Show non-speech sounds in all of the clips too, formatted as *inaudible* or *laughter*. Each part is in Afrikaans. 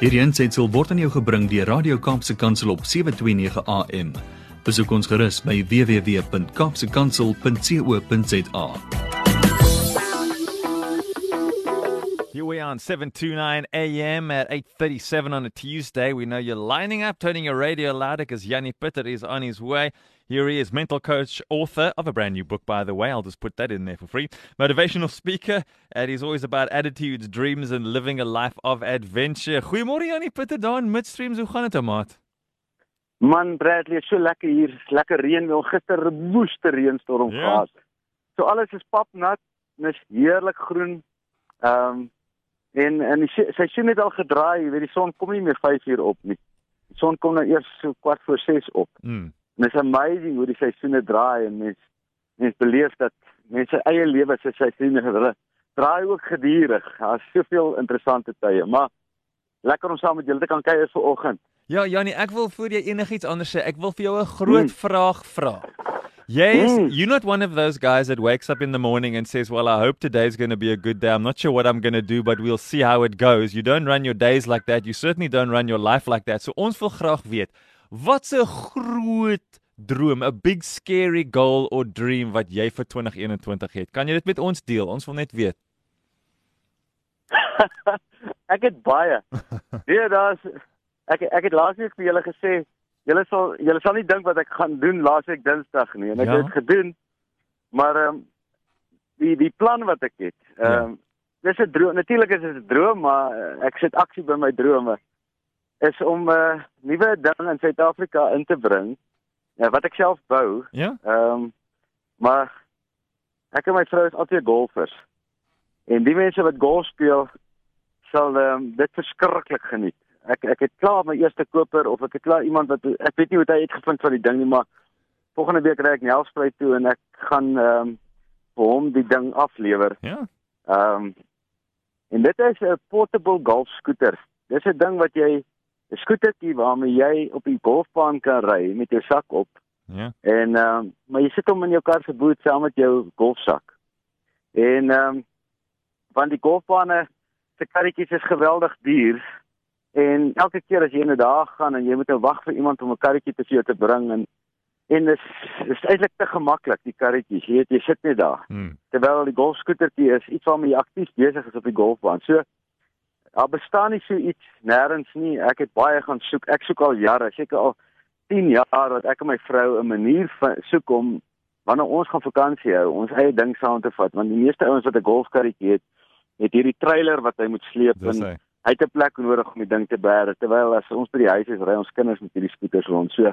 Hierdie aanseit sal word aan jou gebring deur Radio Kaapse Kansel op 7:29 AM. Besoek ons gerus by www.kapsekansel.co.za. On 729 AM at 8.37 on a Tuesday. We know you're lining up, turning your radio louder because Yanni Pitter is on his way. Here he is, mental coach, author of a brand new book, by the way. I'll just put that in there for free. Motivational speaker, and he's always about attitudes, dreams, and living a life of adventure. Goeiemôre Yanni Pitter daar in Midstreams. Hoe gaan dit, maat? Man, Bradley, is so lekker hier. Lekker reën. Wel gister 'n woeste reënstorm Ja. gehad. So alles is papnat en is heerlik groen. Ehm um, en en die se- seisoen het al gedraai, jy weet die son kom nie meer 5 uur op nie. Die son kom nou eers so kwart voor 6 op. Mm. En it's amazing hoe die seisoene draai en mens mens beleef dat mense eie lewe se seisoene hulle draai ook gedurig. Daar's soveel interessante tye, maar lekker om saam met julle te kan kuier vanoggend. Ja, Jannie, ek wil voor jy enigiets anders sê, ek wil vir jou 'n groot Mm. vraag vra. Yes, Mm. you're not one of those guys that wakes up in the morning and says, "Well, I hope today's going to be a good day. I'm not sure what I'm going to do, but we'll see how it goes." You don't run your days like that. You certainly don't run your life like that. So ons wil graag weet, wat's 'n groot droom, 'n big scary goal or dream wat jy vir 2021 het? Kan jy dit met ons deel? Ons wil net weet. *laughs* ek het baie. *laughs* Nee, daar's ek ek het laasweek vir julle gesê, julle sal julle sal nie dink wat ek gaan doen laasweek Dinsdag nie en ek Ja. het gedoen. Maar ehm um, die die plan wat ek het. Ehm um, dis 'n droom. Natuurlik is dit 'n droom, maar uh, ek sit aksie by my drome. Is om 'n uh, nuwe ding in Suid-Afrika in te bring uh, wat ek self bou. Ja? Ehm um, maar ek en my vrou is altyd golfers. En die mense wat golf speel sal um, dit verskriklik geniet. Ek ek het klaar my eerste koper of ek het klaar iemand wat ek weet nie hoe hy uitgevind van die ding nie, maar volgende week ry ek Nelspruit toe en ek gaan ehm um, vir hom die ding aflewer. Ja. Ehm um, en dit is 'n portable golf skooter. Dis 'n ding wat jy 'n skootertjie waarmee jy op die golfbaan kan ry met jou sak op. Ja. En ehm um, maar jy sit hom in jou kar se boot saam met jou golfsak. En ehm um, van die golfbane se karretjies is geweldig duur. En elke keer as jy in 'n dag gaan en jy moet nou wag vir iemand om 'n karretjie te vir jou te bring en en dis is eintlik te gemaklik die karretjies. Jy weet jy sit net daar Mm. terwyl die golfskootertjie is iets waarmee jy aktief besig is op die golfbaan. So daar bestaan nie so iets nêrens nie. Ek het baie gaan soek. Ek soek al jare, seker al 10 jaar dat ek en my vrou 'n manier soek om wanneer ons gaan vakansie hou, ons eie ding saam te vat, want die meeste ouens wat 'n golfkarretjie het, het hierdie trailer wat hy moet sleep Dis en hy. Hy het 'n plek nodig om die ding te bære terwyl as ons by die huis is, ry ons kinders met hierdie skooters rond. So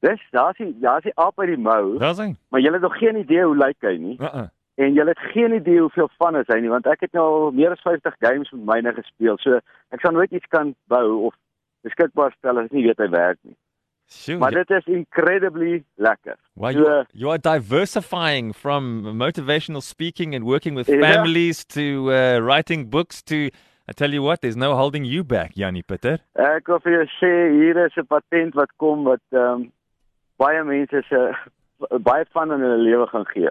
dis daar's die daar's die aap uit die mou, Daar's hy. maar jy het nog geen idee hoe lyk hy nie. Uh-uh. En jy het geen idee hoeveel van is hy nie want ek het nou al meer as 50 games met myne gespeel. So ek sal nooit iets kan bou of beskikbaar stel as ek nie weet hy werk nie. Sjoe, Maar dit is incredibly lekker. Well, So, you, you are diversifying from motivational speaking and working with Yeah. families to uh, writing books to. I tell you what, there's no holding you back, Yanni Peter. Ek wil vir jou sê hier is 'n patent wat kom wat ehm um, baie mense se *laughs* baie van in hulle lewe gaan gee.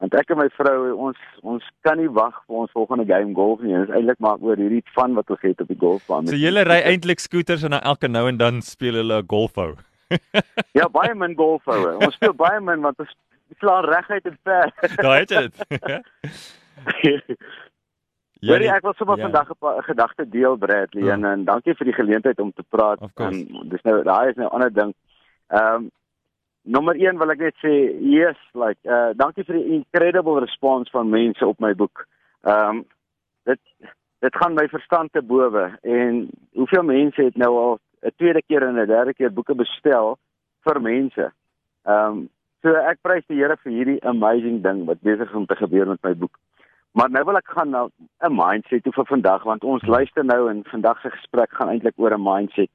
Want ek en my vrou ons ons kan nie wag vir ons volgende game golf nie. Dit is eintlik maar oor hierdie van wat ons het op die golfbaan. So julle ry eintlik scooters en dan elke nou en dan speel hulle 'n golfhou. *laughs* Ja, baie min golfhoue. Ons speel baie min want ons slaan reguit en ver. *laughs* Daar het jy dit. Hoorie, ek wil sommer ja. vandag 'n gedagte deel Bradley Ja. en, en dankie vir die geleentheid om te praat. En dis nou daai is nou 'n ander ding. Ehm um, nommer 1 wil ek net sê, yes, like uh dankie vir die incredible response van mense op my boek. Ehm um, dit dit gaan my verstand te bowe en hoeveel mense het nou al 'n tweede keer en 'n derde keer boeke bestel vir mense. Ehm um, so ek prys die Here vir hierdie amazing ding wat besig is om te gebeur met my boek. Maar nou wil ek gaan na 'n mindset toe vir vandag want ons luister nou en vandag se gesprek gaan eintlik oor 'n mindset.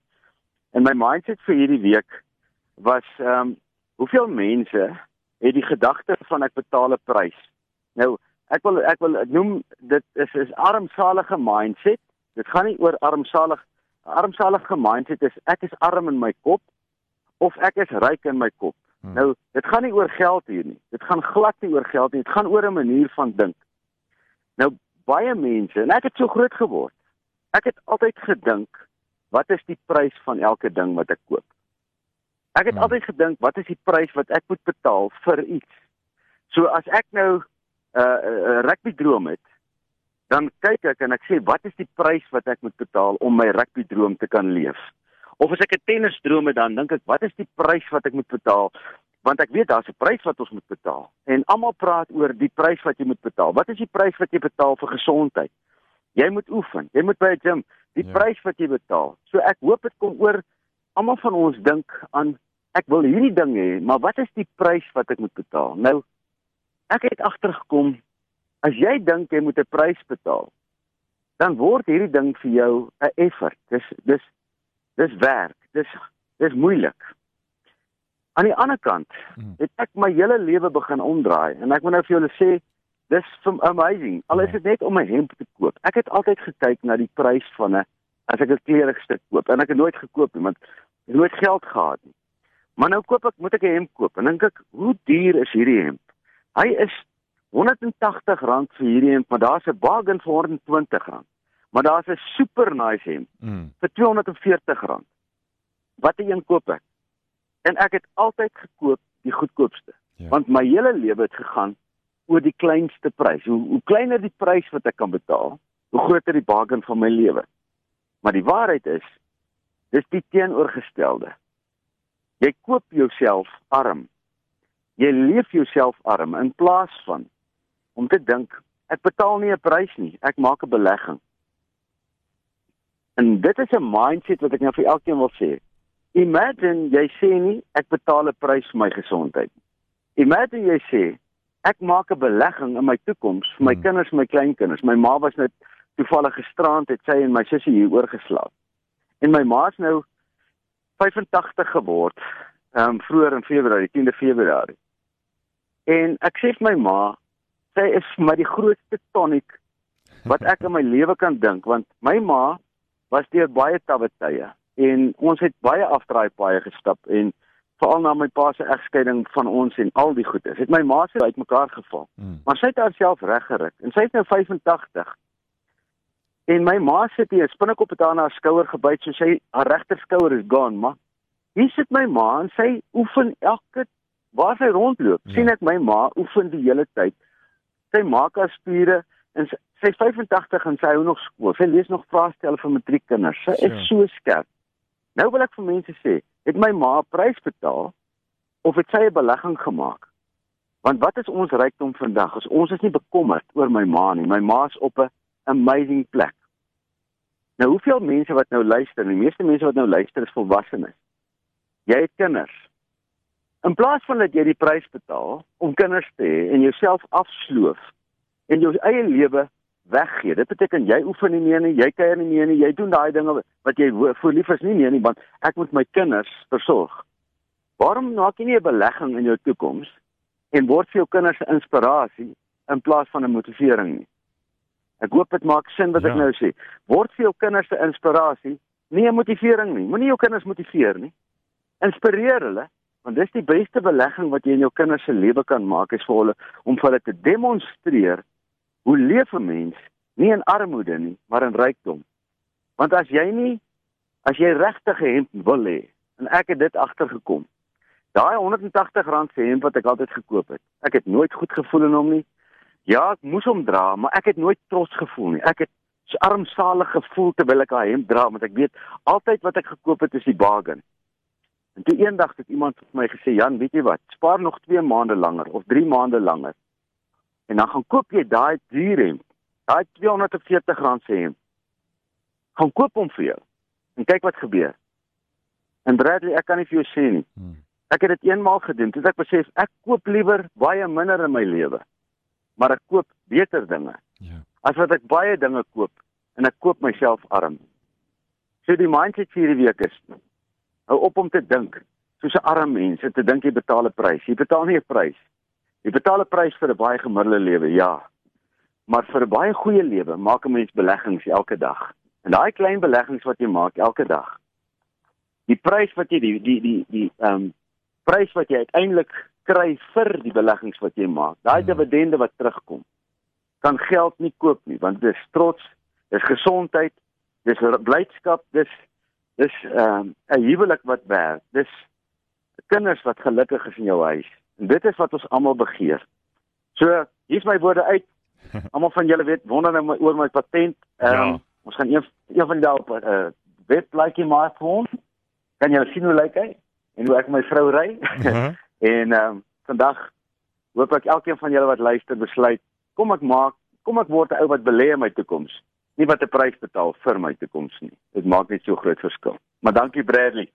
En my mindset vir hierdie week was ehm um, hoeveel mense het die gedagte van ek betaal 'n prys. Nou ek wil ek wil noem dit is is armsalige mindset. Dit gaan nie oor armsalig armsalige mindset is ek is arm in my kop of ek is ryk in my kop. Hmm. Nou dit gaan nie oor geld hier nie. Dit gaan glad nie oor geld nie. Dit gaan oor 'n manier van dink. Nou baie mense en ek het so groot geword. Ek het altyd gedink wat is die prys van elke ding wat ek koop? Ek het Hmm. altyd gedink, wat is die prys wat ek moet betaal vir iets? So as ek nou 'n uh, uh, rugby droom het, dan kyk ek en ek sê, wat is die prys wat ek moet betaal om my rugby droom te kan leef? Of as ek 'n tennis droom het, dan dink ek, wat is die prys wat ek moet betaal? Want ek weet daar's 'n prys wat ons moet betaal. En almal praat oor die prys wat jy moet betaal. Wat is die prys wat jy betaal vir gesondheid? Jy moet oefen, jy moet by 'n gym, die Ja. prys wat jy betaal. So ek hoop dit kom oor almal van ons dink aan ek wil hierdie ding hê, maar wat is die prys wat ek moet betaal? Nou ek het agtergekom as jy dink jy moet 'n prys betaal, dan word hierdie ding vir jou 'n effort. Dis dis dis werk. Dis dis moeilik. Aan die ander kant Mm. het ek my hele lewe begin omdraai en ek moet nou vir julle sê dis amazing. Al is Ja. dit net om 'n hemp te koop. Ek het altyd gekyk na die prys van 'n as ek 'n kleregstuk koop en ek het nooit gekoop nie want ek het nooit geld gehad nie. Maar nou koop ek moet ek 'n hemp koop en dink ek hoe duur is hierdie hemp? Hy is R180 vir hierdie hemp, maar daar's 'n bargain vir R120. Maar daar's 'n super nice hemp Mm. vir R240. Watter een koop ek? En ek het altyd gekoop die goedkoopste. Ja. Want my hele lewe het gegaan oor die kleinste prys. Hoe hoe kleiner die prys wat ek kan betaal, hoe groter die bargain van my lewe. Maar die waarheid is dis die teenoorgestelde. Jy koop jouself arm. Jy leef jouself arm in plaas van om te dink ek betaal nie 'n prys nie, ek maak 'n belegging. En dit is 'n mindset wat ek nou vir elkeen wil sê. Imagine jy sê nie ek betaal 'n prys vir my gesondheid. Imagine jy sê ek maak 'n belegging in my toekoms vir my Hmm. kinders my kleinkinders. My ma was net toevallig gisterand het sy en my sussie hier oorgeslaap. En my ma's nou 85 geword. Ehm um, vroeër in Februarie, 10de Februarie. En ek sê vir my ma, sy is vir my die grootste tonic wat *laughs* ek in my lewe kan dink want my ma was deur baie tawwe tye en ons het baie afdraai paaie gestap en veral na my pa se egskeiding van ons en al die goedes het my ma se uitmekaar geval Mm. maar sy het haarself reggeruk en sy is nou 85 en my ma sit hier spinnekop het haar na haar skouer gebyt so sy haar regter skouer is gone maar hier sit my ma en sy oefen elke waar sy rondloop Ja. sien ek my ma oefen die hele tyd sy maak haar spiere en sy, sy is 85 en sy hou nog skool. Sy lees nog vraestelle vir matriekkinders. Sy Sure. is so skerp. Nou wil ek vir mense sê, het my ma 'n prys betaal of het sy 'n belegging gemaak? Want wat is ons rykdom vandag? As ons is nie bekommerd oor my ma nie. My ma is op 'n amazing plek. Nou hoeveel mense wat nou luister, die meeste mense wat nou luister is volwassenes. Jy het kinders. In plaas van dat jy die prys betaal om kinders te hê en jouself afsloof en jou eie lewe weggee. Dit beteken jy oefen nie meer nie, jy kuier nie meer nie, jy doen daai dinge wat jy voor lief is nie meer nie, want ek moet my kinders versorg. Waarom maak jy nie 'n belegging in jou toekoms en word vir jou kinders 'n inspirasie in plaas van 'n motivering nie? Ek hoop dit maak sin wat Ja. ek nou sê. Word vir jou kinders 'n inspirasie, nie 'n motivering nie. Moenie jou kinders motiveer nie. Inspireer hulle, want dis die beste belegging wat jy in jou kinders se lewe kan maak is vir hulle om vir hulle te demonstreer hoe leef 'n mens nie in armoede nie, maar in rykdom. Want as jy nie as jy regtig 'n hemp wil hê en ek het dit agtergekom. Daai R180 se hemp wat ek altyd gekoop het. Ek het nooit goed gevoel in hom nie. Ja, ek moes hom dra, maar ek het nooit trots gevoel nie. Ek het so armsalig gevoel terwyl ek daai hemp dra, want ek weet altyd wat ek gekoop het is die bargain. En toe eendag het iemand vir my gesê, "Jan, weet jy wat? Spaar nog 2 maande langer of 3 maande langer. En dan gaan koop jy daai duur hemp. Daai R240 se hemp. Gaan koop hom vir jou. En kyk wat gebeur. En Bradley, ek kan nie vir jou sê nie. Mm. Ek het dit eenmaal gedoen. Toe ek besef ek koop liewer baie minder in my lewe. Maar ek koop beter dinge Ja. as wat ek baie dinge koop en ek koop myself arm. So die mindset vir hierdie week is hou op om te dink soos 'n arm mens en te dink jy betaal 'n prys. Jy betaal nie 'n prys. Jy betaal 'n prys vir 'n baie gemiddelde lewe, ja. Maar vir 'n baie goeie lewe maak 'n mens beleggings elke dag. En daai klein beleggings wat jy maak elke dag. Die prys wat jy die die die die ehm um, prys wat jy uiteindelik kry vir die beleggings wat jy maak. Daai Hmm. dividende wat terugkom kan geld nie koop nie want dis trots, dis gesondheid, dis blydskap, dis dis ehm, 'n um, huwelik wat werk. Dis kinders wat gelukkig is in jou huis. Dit is wat ons almal begeer. So, hier's my woorde uit. *laughs* Almal van julle weet wonder nou oor my patent. Ehm um, ja. ons gaan een een van die dae op 'n uh, webblaadjie maak vir hom. Kan julle sien hoe lyk hy? En hoe ek my vrou ry? Uh *laughs* -huh. en ehm um, vandag hoop ek elkeen van julle wat luister besluit, kom ek maak, kom ek word 'n ou wat belê in my toekoms. Nie wat 'n prys betaal vir my toekoms nie. Dit maak net so groot verskil. Maar dankie Bradley.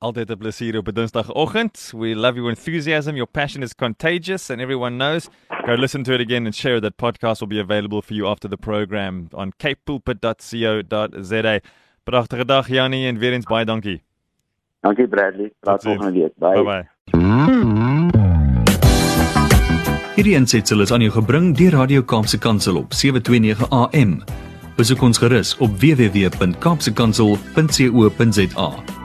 Altyd 'n plesier op 'n Dinsdagoggend. We love your enthusiasm. Your passion is contagious and everyone knows. Go listen to it again and share that podcast will be available for you after the program on capepulpit.co.za. Pragtige dag Jannie en weer eens baie dankie. Dankie Bradley. Tot volgende week. Bye. Bye. Hierdie ensetsel is aan jou gebring deur Radio Kaapse Kansel op 729 AM. Besoek ons gerus op www.kaapsekansel.co.za.